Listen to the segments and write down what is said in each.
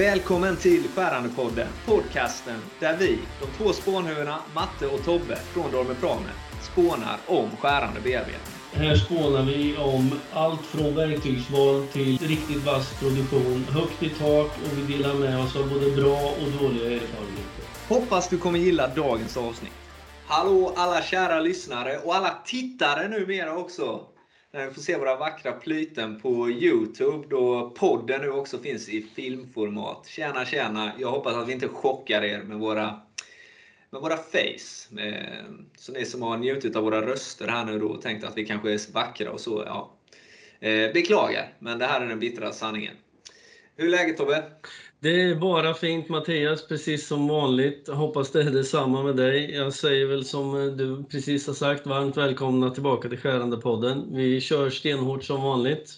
Välkommen till Skärandepodden, podcasten där vi, de två spånhuvudena Matte och Tobbe från Dorme Prame, spånar om skärande bearbetning. Här spånar vi om allt från verktygsval till riktigt vass produktion, högt i tak och vi delar med oss av både bra och dåliga erfarenheter. Hoppas du kommer gilla dagens avsnitt. Hallå alla kära lyssnare och alla tittare numera också. När vi får se våra vackra plyten på Youtube då podden nu också finns i filmformat. Tjena tjena! Jag hoppas att vi inte chockar er med våra, med våra face. Eh, så ni som har njutit av våra röster här nu då och tänkt att vi kanske är vackra och så, ja. Eh, beklagar, men det här är den bittra sanningen. Hur är läget Tobbe? Det är bara fint Mattias, precis som vanligt. Hoppas det är detsamma med dig. Jag säger väl som du precis har sagt, varmt välkomna tillbaka till Skärandepodden. Vi kör stenhårt som vanligt.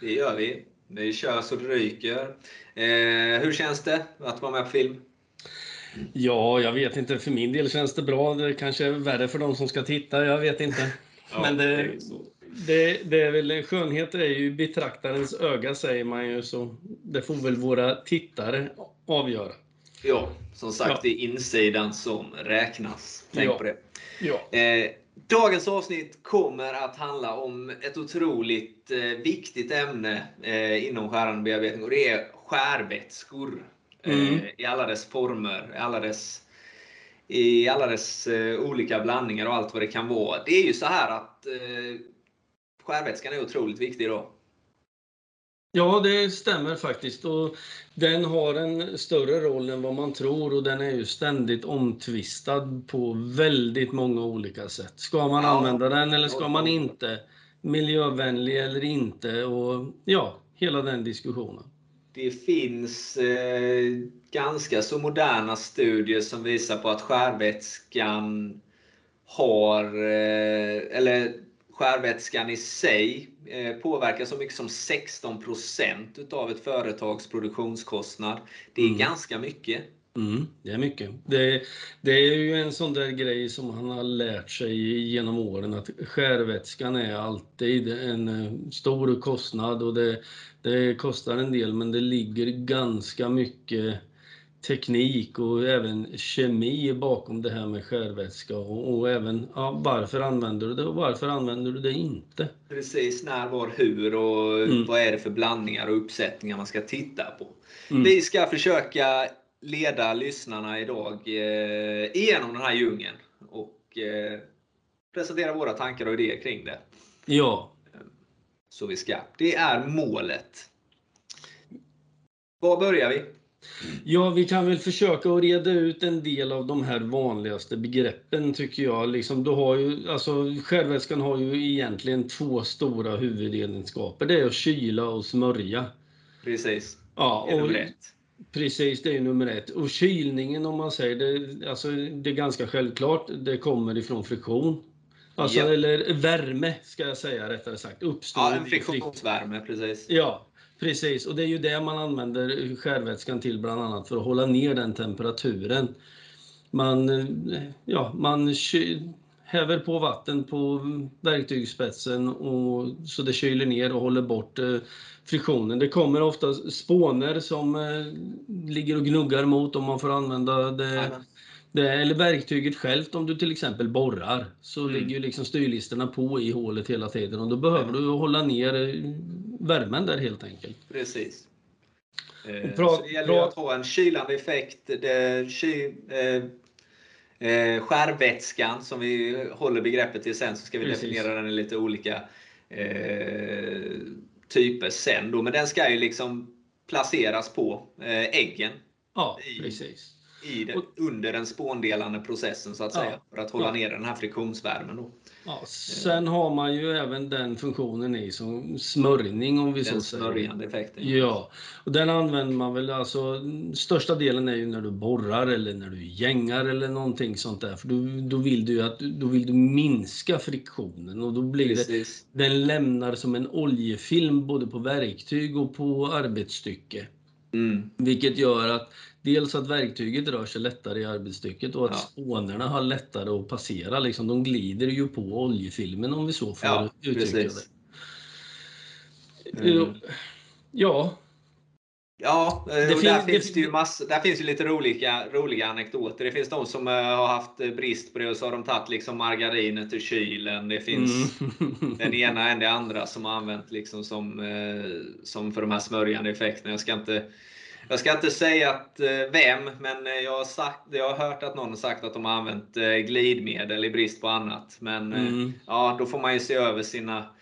Det gör vi. Vi kör så det ryker. Eh, hur känns det att vara med på film? Ja, jag vet inte. För min del känns det bra. Det kanske är värre för de som ska titta, jag vet inte. Ja, Men det, det, det, är väl, skönhet är ju betraktarens öga säger man ju, så det får väl våra tittare avgöra. Ja, som sagt, ja. det är insidan som räknas. Tänk ja. på det. Ja. Eh, dagens avsnitt kommer att handla om ett otroligt eh, viktigt ämne eh, inom skärande bearbetning och det är skärvätskor. Eh, mm. I alla dess former, i alla dess i alla dess eh, olika blandningar och allt vad det kan vara. Det är ju så här att eh, skärvätskan är otroligt viktig då. Ja, det stämmer faktiskt. Och den har en större roll än vad man tror och den är ju ständigt omtvistad på väldigt många olika sätt. Ska man ja. använda den eller ska man inte? Miljövänlig eller inte? Och ja, hela den diskussionen. Det finns eh, ganska så moderna studier som visar på att skärvätskan har, eh, eller skärvätskan i sig eh, påverkar så mycket som 16% utav ett företags produktionskostnad. Det är mm. ganska mycket. Mm, det är mycket. Det, det, är ju en sån där grej som han har lärt sig genom åren att skärvätskan är alltid en eh, stor kostnad och det, det kostar en del men det ligger ganska mycket teknik och även kemi bakom det här med skärvätska och, och, även ja, varför använder du det och varför använder du det inte? Precis, när, var, hur och mm. vad är det för blandningar och uppsättningar man ska titta på. Mm. Vi ska försöka leda lyssnarna idag eh, igenom den här djungeln och eh, presentera våra tankar och idéer kring det. Ja. Så vi ska. Det är målet. Var börjar vi? Ja, vi kan väl försöka att reda ut en del av de här vanligaste begreppen tycker jag. Liksom, du har ju, alltså, skärvätskan har ju egentligen två stora huvudegenskaper. Det är att kyla och smörja. Precis. Ja, det är nummer ett. Precis, det är nummer ett. Och kylningen om man säger det, alltså, det är ganska självklart. Det kommer ifrån friktion. Alltså, ja. eller värme ska jag säga rättare sagt. Uppstår ja, en friktionsvärme, precis. Ja, Precis, och det är ju det man använder skärvätskan till bland annat för att hålla ner den temperaturen. Man, ja, man häver på vatten på verktygsspetsen och, så det kyler ner och håller bort eh, friktionen. Det kommer ofta spåner som eh, ligger och gnuggar mot om man får använda det det, eller verktyget självt om du till exempel borrar så mm. ligger ju liksom styrlisterna på i hålet hela tiden och då behöver du hålla ner eh, värmen där helt enkelt. Precis. Eh, så det gäller att ha en kylande effekt. Det, ky, eh, eh, skärvätskan som vi håller begreppet till sen så ska vi Precis. definiera den i lite olika eh, typer sen då. Men den ska ju liksom placeras på eh, äggen. Ja, precis i det, under den spåndelande processen så att säga. Ja, för att hålla ja. ner den här friktionsvärmen. Då. Ja, sen har man ju även den funktionen i som smörjning om vi den så säger. Smörjande effekten. Ja, och den använder man väl alltså, största delen är ju när du borrar eller när du gängar eller någonting sånt där. För då, då vill du att då vill du minska friktionen och då blir Precis. det, den lämnar som en oljefilm både på verktyg och på arbetsstycke. Mm. Vilket gör att dels att verktyget rör sig lättare i arbetsstycket och att ja. spånerna har lättare att passera. Liksom, de glider ju på oljefilmen om vi så får ja, uttrycka precis. det. Mm. Ja, Ja, Det och fin- där, det finns fin- det ju massa, där finns ju lite roliga, roliga anekdoter. Det finns de som eh, har haft eh, brist på det och så har de tagit liksom margarinet ur kylen. Det finns Mm. den ena än det andra som har använt liksom som, eh, som för de här smörjande effekterna. Jag ska inte, jag ska inte säga att, eh, vem, men eh, jag har, sagt, jag har hört att någon har sagt att de har använt eh, glidmedel i brist på annat. Men Mm. ja, då får man ju se över sina,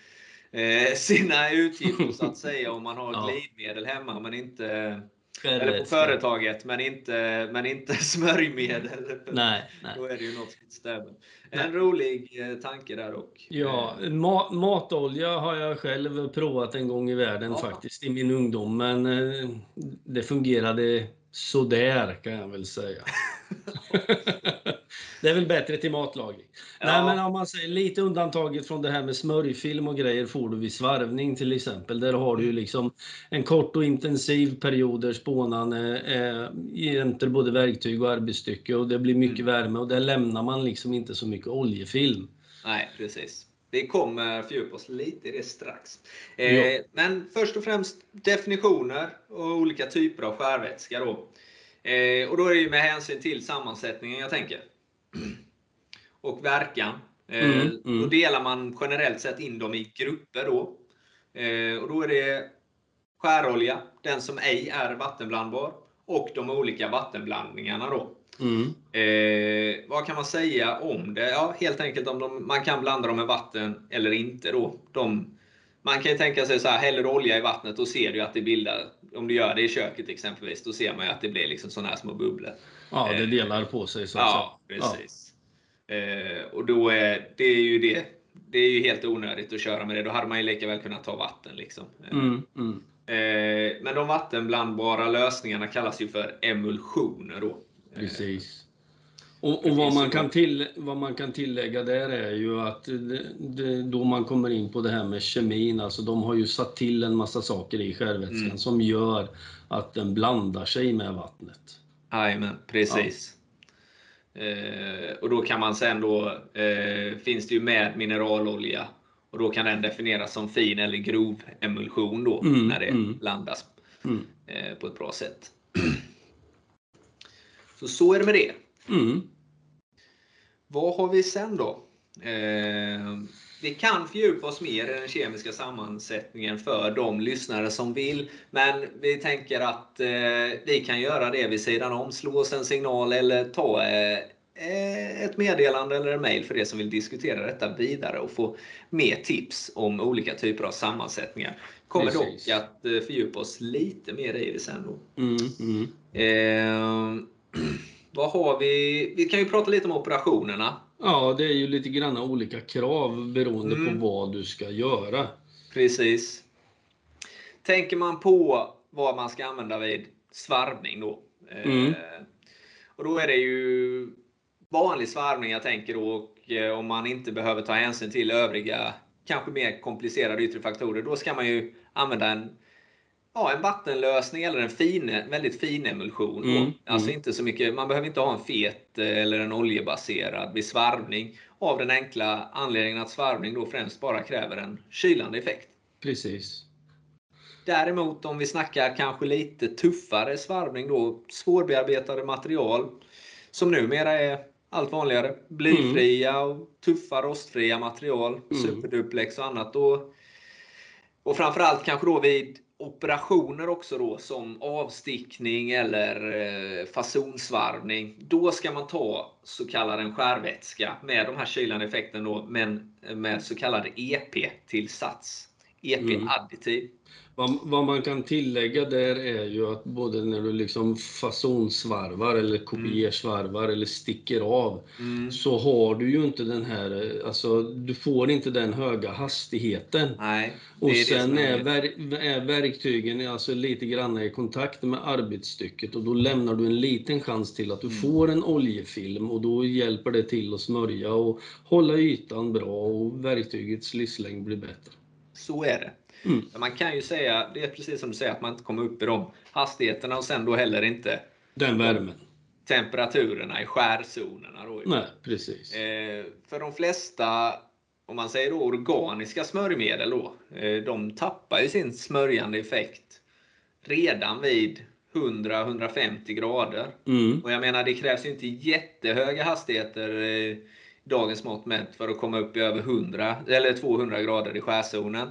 sina utgifter så att säga om man har glidmedel hemma men inte eller på företaget men inte, men inte smörjmedel. Nej, nej. Då är det ju något som inte stämmer. En rolig eh, tanke där dock. Ja, ma matolja har jag själv provat en gång i världen Ja. faktiskt i min ungdom, men eh, det fungerade sådär kan jag väl säga. det är väl bättre till matlagning. Ja. Nej, men om man säger lite undantaget från det här med smörjfilm och grejer får du vid svarvning till exempel. Där har du ju liksom en kort och intensiv period där spånan eh, jämter både verktyg och arbetsstycke och det blir mycket värme och där lämnar man liksom inte så mycket oljefilm. Nej, precis. Vi kommer fördjupa oss lite i det strax. Eh, men först och främst definitioner och olika typer av skärvätska. Då. Eh, och då är det ju med hänsyn till sammansättningen jag tänker. Och verkan. Eh, Mm, mm. Då delar man generellt sett in dem i grupper. Då. Eh, och då är det skärolja, den som ej är vattenblandbar, och de olika vattenblandningarna. Då. Mm. Eh, vad kan man säga om det? Ja, helt enkelt om de, man kan blanda dem med vatten eller inte. Då. De, man kan ju tänka sig så här, häller du olja i vattnet, då ser du att det bildar, om du gör det i köket exempelvis, då ser man ju att det blir liksom sådana här små bubblor. Ja, det Eh, delar på sig så Ja, säga. precis. Eh, och då är det är ju det. Det är ju helt onödigt att köra med det. Då hade man ju lika väl kunnat ta vatten. Liksom. Ja. Mm, mm. Eh, men de vattenblandbara lösningarna kallas ju för emulsioner. Då. Eh, Precis. Och, och vad, man kan till, vad man kan tillägga där är ju att det, det, då man kommer in på det här med kemin, alltså de har ju satt till en massa saker i skärvätskan Mm. som gör att den blandar sig med vattnet. Jajamän, precis. Eh, och då kan man sen då, eh, finns det ju med mineralolja och då kan den definieras som fin eller grov emulsion då Mm, när det mm. blandas Mm. eh, på ett bra sätt. Så så är det med det. Mm. Vad har vi sen då? Eh, vi kan fördjupa oss mer i den kemiska sammansättningen för de lyssnare som vill. Men vi tänker att eh, vi kan göra det vid sidan om. Slå oss en signal eller ta eh, ett meddelande eller en mail för det som vill diskutera detta vidare och få mer tips om olika typer av sammansättningar. Kommer Precis. dock att eh, fördjupa oss lite mer i det sen. Då. Mm. Mm. Eh, vad har vi? Vi kan ju prata lite om operationerna. Ja, det är ju lite grann olika krav beroende Mm. på vad du ska göra. Precis. Tänker man på vad man ska använda vid svarvning då. Mm. Eh, och då är det ju vanlig svarvning jag tänker då. Och eh, om man inte behöver ta hänsyn till övriga, kanske mer komplicerade yttre faktorer. Då ska man ju använda en, ja, en vattenlösning eller en fin, väldigt fin emulsion. Mm, Alltså mm. inte så mycket, man behöver inte ha en fet eh, eller en oljebaserad vid svarvning. Av den enkla anledningen att svarvning då främst bara kräver en kylande effekt. Precis. Däremot om vi snackar kanske lite tuffare svarvning då, svårbearbetade material som numera är allt vanligare. Blyfria och tuffa rostfria material, Mm. superduplex och annat. Då, och framförallt kanske då vid operationer också då som avstickning eller eh, fasonsvarvning. Då ska man ta så kallad en skärvätska med de här kylande effekten då, men med så kallad EP-tillsats. Mm. Vad, vad man kan tillägga där är ju att både när du liksom fasonsvarvar eller kopiersvarvar eller sticker av Mm. så har du ju inte den här, alltså du får inte den höga hastigheten. Nej, Och är sen som är, ver- är verktygen alltså lite grann i kontakt med arbetsstycket och då lämnar du en liten chans till att du Mm. får en oljefilm och då hjälper det till att smörja och hålla ytan bra och verktygets livslängd blir bättre. Så är det. Mm. Men Man kan ju säga, det är precis som du säger, att man inte kommer upp i de hastigheterna och sen då heller inte Den värmen. temperaturerna i skärzonerna. Då. Nej, precis. Eh, för de flesta, om man säger då organiska smörjmedel, då, eh, de tappar ju sin smörjande effekt redan vid 100-150 grader. Mm. Och jag menar, det krävs ju inte jättehöga hastigheter i dagens mått mätt för att komma upp i över 100 eller 200 grader i skärzonen.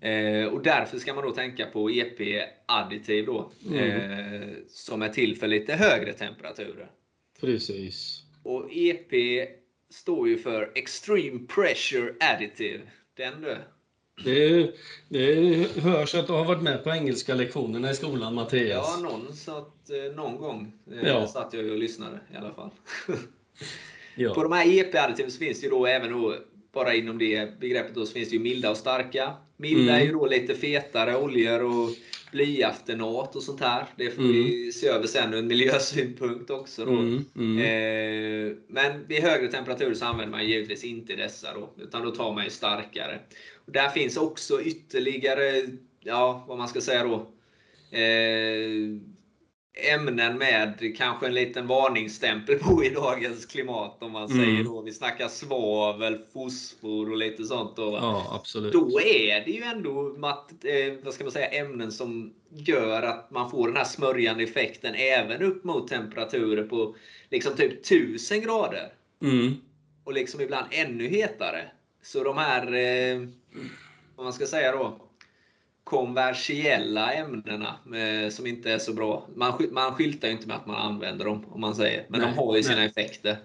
Eh, och därför ska man då tänka på EP-additiv då, Mm. eh, som är till för lite högre temperaturer. Precis. Och EP står ju för Extreme Pressure Additive. Den du. Det, det hörs att du har varit med på engelska lektionerna i skolan, Mattias. Ja, någon, satt, eh, någon gång eh, Ja. satt jag och lyssnade i alla fall. Ja. På de här EP-additiven finns det ju då även då, bara inom det begreppet då, så finns det ju milda och starka. Milda Mm. är ju då lite fetare oljor och blyaftenat och sånt här. Det får vi se över sen ur en miljösynpunkt också. Då. Mm, mm. Eh, men vid högre temperaturer så använder man givetvis inte dessa då, utan då tar man ju starkare. Och där finns också ytterligare, ja vad man ska säga då, eh, ämnen med kanske en liten varningsstämpel på i dagens klimat om man Mm. säger då. Vi snackar svavel, fosfor och lite sånt då. Ja, absolut. Då är det ju ändå mat, eh, vad ska man säga, ämnen som gör att man får den här smörjande effekten även upp mot temperaturer på liksom typ 1000 grader. Mm. Och liksom ibland ännu hetare. Så de här, eh, vad man ska säga då, konversiella ämnena eh, som inte är så bra. Man, man skyltar ju inte med att man använder dem, om man säger. Men Nej, de har ju sina nej. effekter.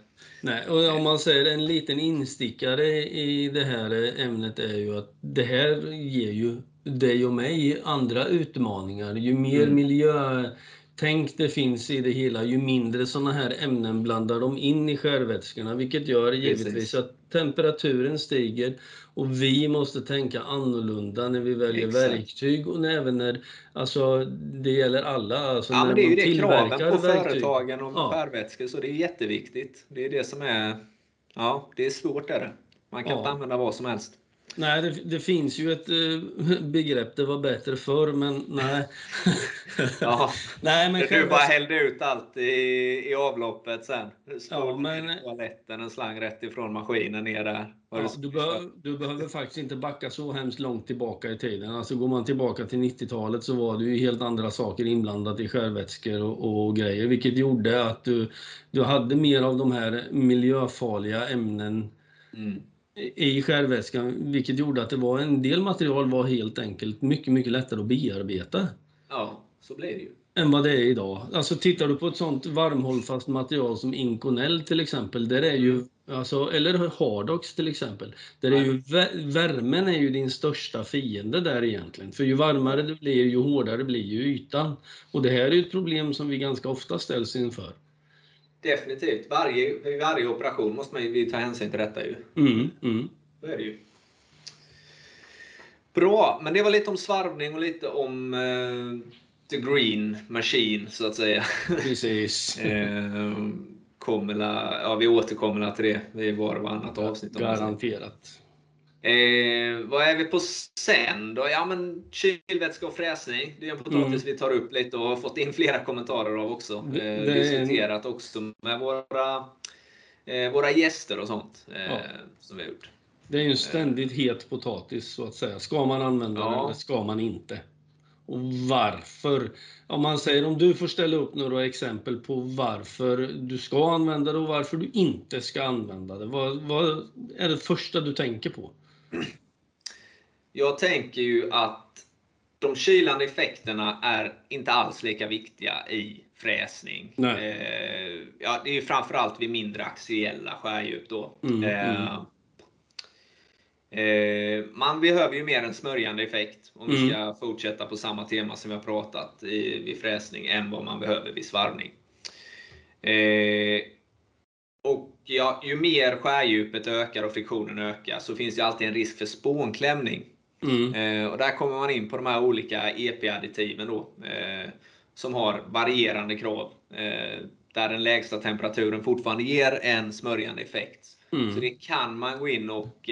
Nej, och om man säger en liten instickare i det här ämnet är ju att det här ger ju dig och mig andra utmaningar. Ju mer Mm. Miljötänk det finns i det hela, ju mindre sådana här ämnen blandar de in i skärvätskorna, vilket gör givetvis Precis. att temperaturen stiger och vi måste tänka annorlunda när vi väljer Exakt. verktyg och även när, alltså det gäller alla. Alltså Ja, när men det är ju det kraven på verktyg. företagen och Ja. skärvätskor, så det är jätteviktigt. Det är det som är, ja, det är svårt är det. Man kan Ja. inte använda vad som helst. Nej, det, det finns ju ett eh, begrepp, det var bättre förr, men nej. Ja. nej, men Du bara hällde ut allt i, i avloppet sen. Slog Ja, men- toaletten, en slang rätt ifrån maskinen ner där. Ja, du, behöver, du behöver faktiskt inte backa så hemskt långt tillbaka i tiden. Alltså går man tillbaka till 90-talet så var det ju helt andra saker inblandat i skärvätskor och, och grejer, vilket gjorde att du, du hade mer av de här miljöfarliga ämnen Mm. I skärvätskan, vilket gjorde att det var en del material var helt enkelt mycket, mycket lättare att bearbeta Ja, så blir det ju. än vad det är idag. Alltså tittar du på ett sånt varmhållfast material som Inconel till exempel, där är ju, alltså, eller Hardox till exempel, där är ju vä- värmen är ju din största fiende där egentligen. För ju varmare det blir, ju hårdare blir ju ytan. Och det här är ju ett problem som vi ganska ofta ställs inför. Definitivt. Varje, vid varje operation måste man ju ta hänsyn till detta ju. Mm, mm. Så är det ju. Bra, men det var lite om svarvning och lite om eh, the green machine så att säga. Precis. eh, kommer ja, vi återkommer till det i var och varannat avsnitt. Garanterat. Eh, vad är vi på sen då? Ja men kylvätska och fräsning. Det är en potatis Mm. vi tar upp lite och har fått in flera kommentarer av också. Eh, det en- diskuterat också med våra, eh, våra gäster och sånt. Eh, Ja. Som vi har gjort. Det är ju en ständigt het potatis så att säga. Ska man använda Ja. den eller ska man inte? Och varför? Om man säger om du får ställa upp några exempel på varför du ska använda det och varför du inte ska använda det. Vad, vad är det första du tänker på? Jag tänker ju att de kylande effekterna är inte alls lika viktiga i fräsning. Eh, ja, det är ju framförallt vid mindre axiella skärdjup då. Mm, Eh, eh, man behöver ju mer en smörjande effekt om vi Mm. ska fortsätta på samma tema som vi har pratat i, vid fräsning än vad man behöver vid svarvning. Eh, och ja, ju mer skärdjupet ökar och friktionen ökar så finns det alltid en risk för spånklämning. Mm. Eh, och där kommer man in på de här olika EP-additiven då, eh, som har varierande krav. Eh, där den lägsta temperaturen fortfarande ger en smörjande effekt. Mm. Så det kan man gå in och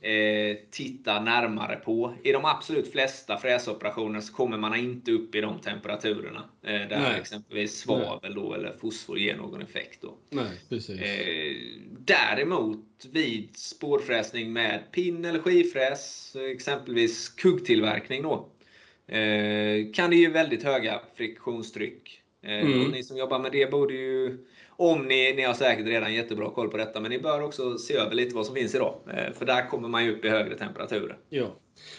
eh, titta närmare på. I de absolut flesta fräsoperationer så kommer man inte upp i de temperaturerna. Eh, där Nej. exempelvis svavel då, eller fosfor ger någon effekt. Då. Nej. Eh, däremot vid spårfräsning med pin eller skivfräs, eh, exempelvis kuggtillverkning då, eh, kan det ge väldigt höga friktionstryck. Mm. och ni som jobbar med det borde ju, om ni, ni har säkert redan jättebra koll på detta, men ni bör också se över lite vad som finns idag. Eh, för där kommer man ju upp i högre temperaturer. Ja.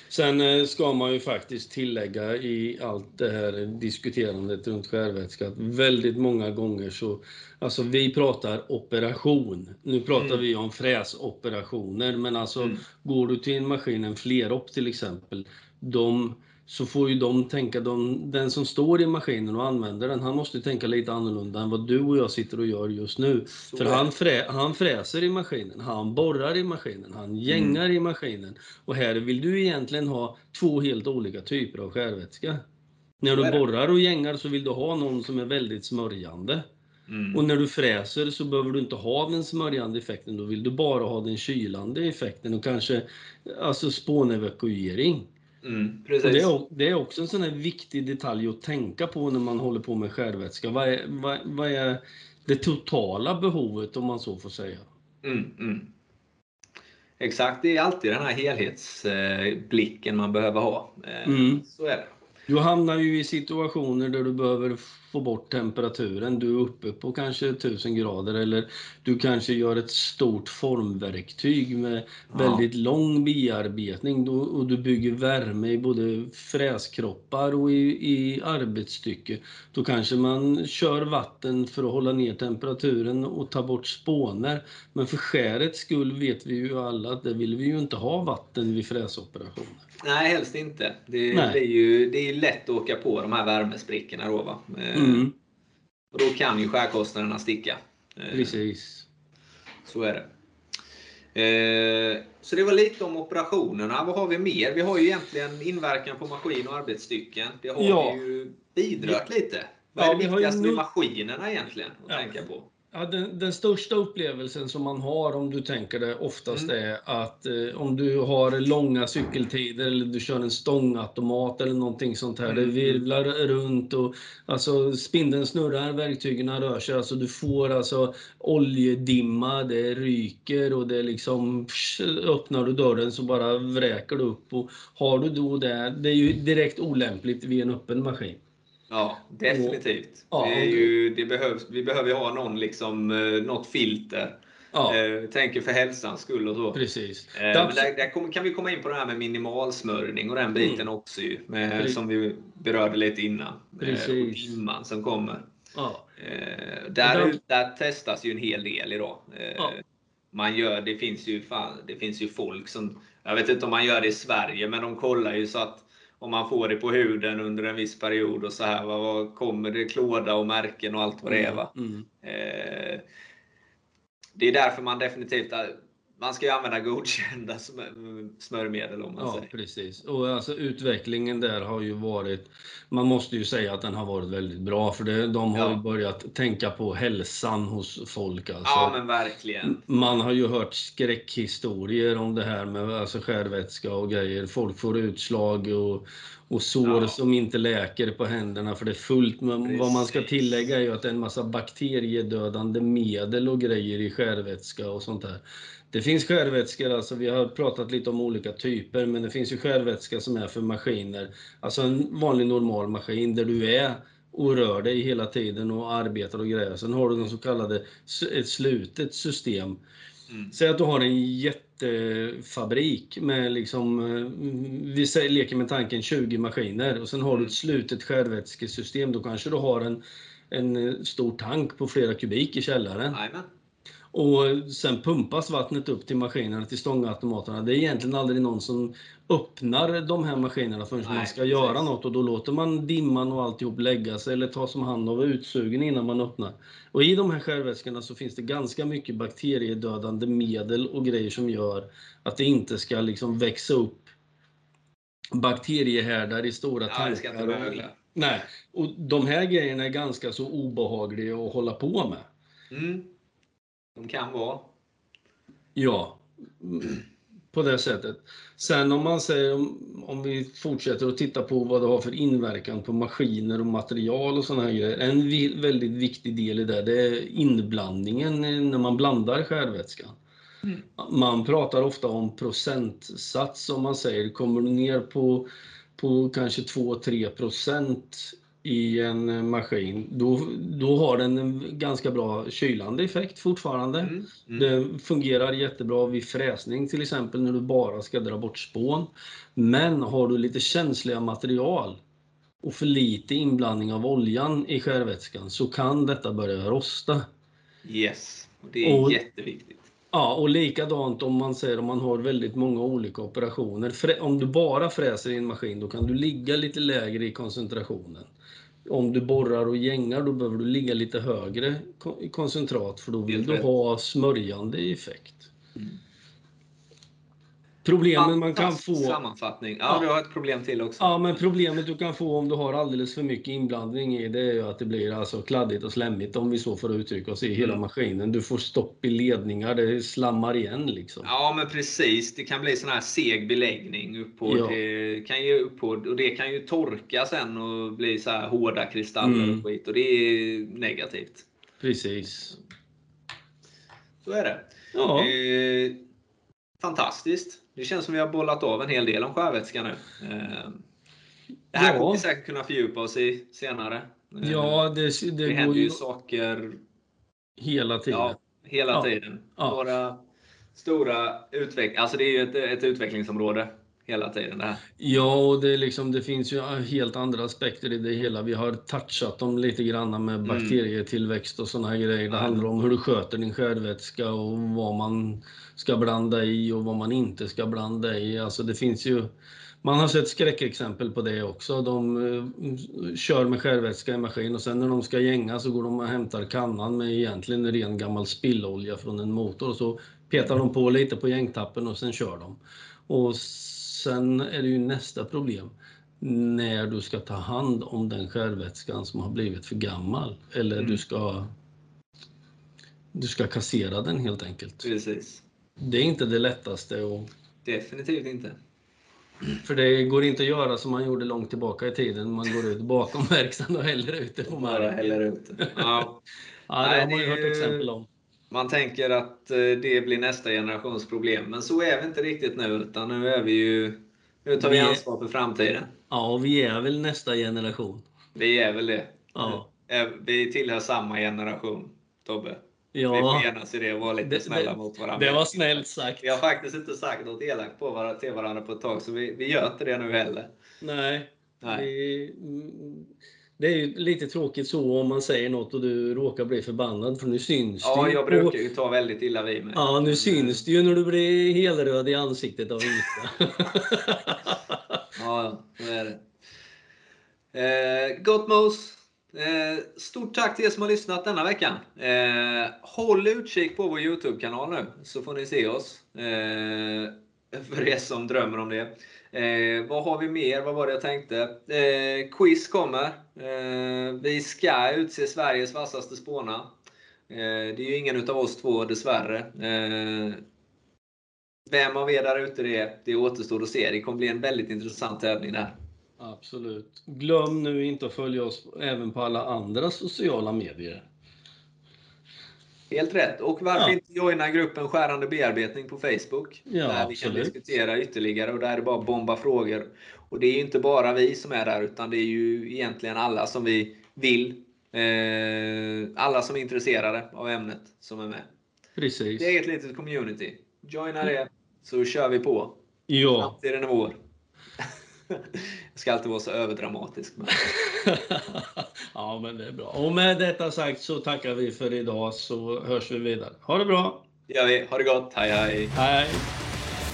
Sen eh, ska man ju faktiskt tillägga i allt det här diskuterandet runt skärvätska att väldigt många gånger så, alltså vi pratar operation. Nu pratar Mm. vi om fräsoperationer, men alltså Mm. går du till en maskin, en flerop till exempel, de, så får ju de tänka, de, den som står i maskinen och använder den, han måste tänka lite annorlunda än vad du och jag sitter och gör just nu. Så För han, frä, han fräser i maskinen, han borrar i maskinen, han gängar i maskinen. Och här vill du egentligen ha två helt olika typer av skärvätska. När du borrar och gängar så vill du ha någon som är väldigt smörjande. Mm. Och när du fräser så behöver du inte ha den smörjande effekten, då vill du bara ha den kylande effekten och kanske alltså spånevakuering. Mm, det, är, det är också en sån här viktig detalj att tänka på när man håller på med skärvätska. Vad är, vad, vad är det totala behovet om man så får säga? Mm, mm. Exakt, det är alltid den här helhetsblicken man behöver ha. Eh, Mm. Så är det. Du hamnar ju i situationer där du behöver få bort temperaturen. Du är uppe på kanske 1000 grader eller du kanske gör ett stort formverktyg med Ja. väldigt lång bearbetning och du bygger värme i både fräskroppar och i, i arbetsstycke. Då kanske man kör vatten för att hålla ner temperaturen och ta bort spåner. Men för skärets skull vet vi ju alla att det vill vi ju inte ha vatten vid fräsoperationer. Nej, helst inte. Det, Nej. blir ju, det är lätt att åka på de här värmesprickorna då. Va? Eh, Mm, Och då kan ju skärkostnaderna sticka. Eh, precis. Så är det. Eh, Så det var lite om operationerna. Vad har vi mer? Vi har ju egentligen inverkan på maskin och arbetsstycken. Det har Ja. ju bidragit lite. Vad Ja, är det har ju viktigaste med maskinerna egentligen att Ja. tänka på? Ja, den, den största upplevelsen som man har om du tänker det oftast Mm. är att eh, om du har långa cykeltider eller du kör en stångautomat eller någonting sånt här. Det Mm. virvlar runt och alltså spindeln snurrar, verktygen rör sig. Alltså du får alltså oljedimma, det ryker och det liksom psh, öppnar du dörren så bara vräker du upp. Och har du då det, det är ju direkt olämpligt vid en öppen maskin. Ja, definitivt. Ja, det och- ju, det behövs, vi behöver ju ha någon, liksom, eh, något filter. Ja, Eh, tänker för hälsans skull och så. precis. Eh, där, där kan vi komma in på det här med minimalsmörjning och den biten Mm. också ju, med, som vi berörde lite innan. Eh. Och dimman som kommer. Ja. Eh, där, Och där- där testas ju en hel del idag. Eh, Ja. Man gör, det, finns ju fan, det finns ju folk som, jag vet inte om man gör det i Sverige, men de kollar ju så att om man får det på huden under en viss period och så här, vad, kommer det klåda och märken och allt vad det är. Va? Mm. Eh, det är därför man definitivt man ska ju använda godkända smör- smörjmedel om man Ja, säger. precis. Och alltså utvecklingen där har ju varit, man måste ju säga att den har varit väldigt bra för det, de har Ja. ju börjat tänka på hälsan hos folk. Alltså. Ja men verkligen. Man har ju hört skräckhistorier om det här med alltså skärvätska och grejer. Folk får utslag och, och sår Ja. som inte läker på händerna för det är fullt. Men vad man ska Precis. tillägga är ju att det är en massa bakteriedödande medel och grejer i skärvätska och sånt där. Det finns skärvätskor, alltså vi har pratat lite om olika typer, men det finns ju skärvätska som är för maskiner. Alltså en vanlig normal maskin där du är och rör dig hela tiden och arbetar och grejer. Sen har du den så kallade ett slutet system. Mm. Säg att du har en jättefabrik med liksom, eh, vi säger, leker med tanken 20 maskiner och sen har du Mm. ett slutet skärvätskesystem. Då kanske du har en, en eh, stor tank på flera kubik i källaren. Jajamän. Och sen pumpas vattnet upp till maskinerna, till stångautomaterna. Det är egentligen aldrig någon som öppnar de här maskinerna förrän Nej, man ska precis. göra något och då låter man dimman och alltihop lägga sig eller tas om hand av utsugen innan man öppnar. Och i de här skärvätskorna så finns det ganska mycket bakteriedödande medel och grejer som gör att det inte ska liksom växa upp bakteriehärdar i stora Ja, tankar. mögla. Nej, och de här grejerna är ganska så obehagliga att hålla på med. Mm. De kan vara. Ja, på det sättet. Sen om man säger, om, om vi fortsätter att titta på vad det har för inverkan på maskiner och material och sådana här grejer. En vi, väldigt viktig del i det, det är inblandningen när man blandar skärvätskan. Mm. Man pratar ofta om procentsats om man säger, kommer du ner på på kanske 2-3 procent i en maskin, då, då har den en ganska bra kylande effekt fortfarande. Mm, mm. Det fungerar jättebra vid fräsning till exempel när du bara ska dra bort spån. Men har du lite känsliga material och för lite inblandning av oljan i skärvätskan så kan detta börja rosta. Yes, det är och, jätteviktigt. Ja, och likadant om man säger om man har väldigt många olika operationer. Om du bara fräser i en maskin, då kan du ligga lite lägre i koncentrationen. Om du borrar och gängar, då behöver du ligga lite högre i koncentrat, för då vill du ha smörjande effekt. Mm. Problemen man kan få... Sammanfattning. Ja, du har ett problem till också. Ja, men problemet du kan få om du har alldeles för mycket inblandning i det är ju att det blir alltså kladdigt och slemmigt om vi så får uttrycka oss i hela mm. maskinen. Du får stopp i ledningar, det slammar igen liksom. Ja, men precis. Det kan bli sån här seg beläggning uppå. Ja. Det kan ju uppå och det kan ju torka sen och bli så här hårda kristaller mm. och skit och det är negativt. Precis. Så är det. Ja. Eh, fantastiskt. Det känns som vi har bollat av en hel del om sjövätska nu. Eh, det här ja. kommer vi säkert kunna fördjupa oss i senare. Eh, ja, det, det, det händer ju saker hela tiden. Ja, hela ja. tiden. Våra stora utveckling, alltså det är ju ett, ett utvecklingsområde hela tiden. Det här. Ja, och det, liksom, det finns ju helt andra aspekter i det hela. Vi har touchat dem lite grann med mm. bakterietillväxt och sådana här grejer. Det handlar om hur du sköter din skärdvätska och vad man ska blanda i och vad man inte ska blanda i. Alltså det finns ju man har sett skräckexempel på det också. De uh, kör med skärvätska i maskin och sen när de ska gänga så går de och hämtar kannan med egentligen ren gammal spillolja från en motor och så petar de på lite på gängtappen och sen kör de. Och sen är det ju nästa problem när du ska ta hand om den skärvätskan som har blivit för gammal eller mm. du ska du ska kassera den helt enkelt. Precis. Det är inte det lättaste. Och... Definitivt inte. För det går inte att göra som man gjorde långt tillbaka i tiden. Man går ut bakom verkstaden och häller ut det på marken. häller ut Ja. ja, det Nej, har man ju hört exempel om. Man tänker att eh, det blir nästa generations problem, men så är vi inte riktigt nu. Utan nu är vi ju... Nu tar vi, vi ansvar för framtiden. Ja, vi är väl nästa generation. Vi är väl det. Ja. Vi tillhör samma generation, Tobbe. Ja. Vi får enas i det och vara lite det, snälla det, mot varandra. Det var snällt sagt. Vi har faktiskt inte sagt något elakt på varandra, till varandra på ett tag, så vi, vi gör inte det nu heller. Nej. Nej. Vi, det är ju lite tråkigt så om man säger något och du råkar bli förbannad, för nu syns ja, det Ja, jag brukar ju ta väldigt illa vid mig. Ja, nu syns det ju när du blir helröd i ansiktet av ilska. ja, så är det. Eh, Gottmos, Eh, stort tack till er som har lyssnat denna veckan. Eh, håll utkik på vår Youtube-kanal nu, så får ni se oss. Eh, för er som drömmer om det. Eh, vad har vi mer? Vad var det jag tänkte? Eh, quiz kommer. Eh, vi ska utse Sveriges vassaste spåna. Eh, det är ju ingen utav oss två dessvärre. Eh, vem av er där ute det är, det återstår att se. Det kommer bli en väldigt intressant tävling där. Absolut. Glöm nu inte att följa oss även på alla andra sociala medier. Helt rätt. Och varför ja. inte joina gruppen Skärande bearbetning på Facebook? Ja, där vi kan diskutera ytterligare och där är det bara bomba frågor. Och det är inte bara vi som är där, utan det är ju egentligen alla som vi vill. Eh, alla som är intresserade av ämnet som är med. Precis. Det är ett litet community. Joina det, så kör vi på. Ja. Framtiden är vår. Jag ska alltid vara så överdramatisk. Men... ja, men det är bra. Och med detta sagt så tackar vi för idag så hörs vi vidare. Ha det bra! Det gör vi. Ha det gott. Hej, hej! Hej!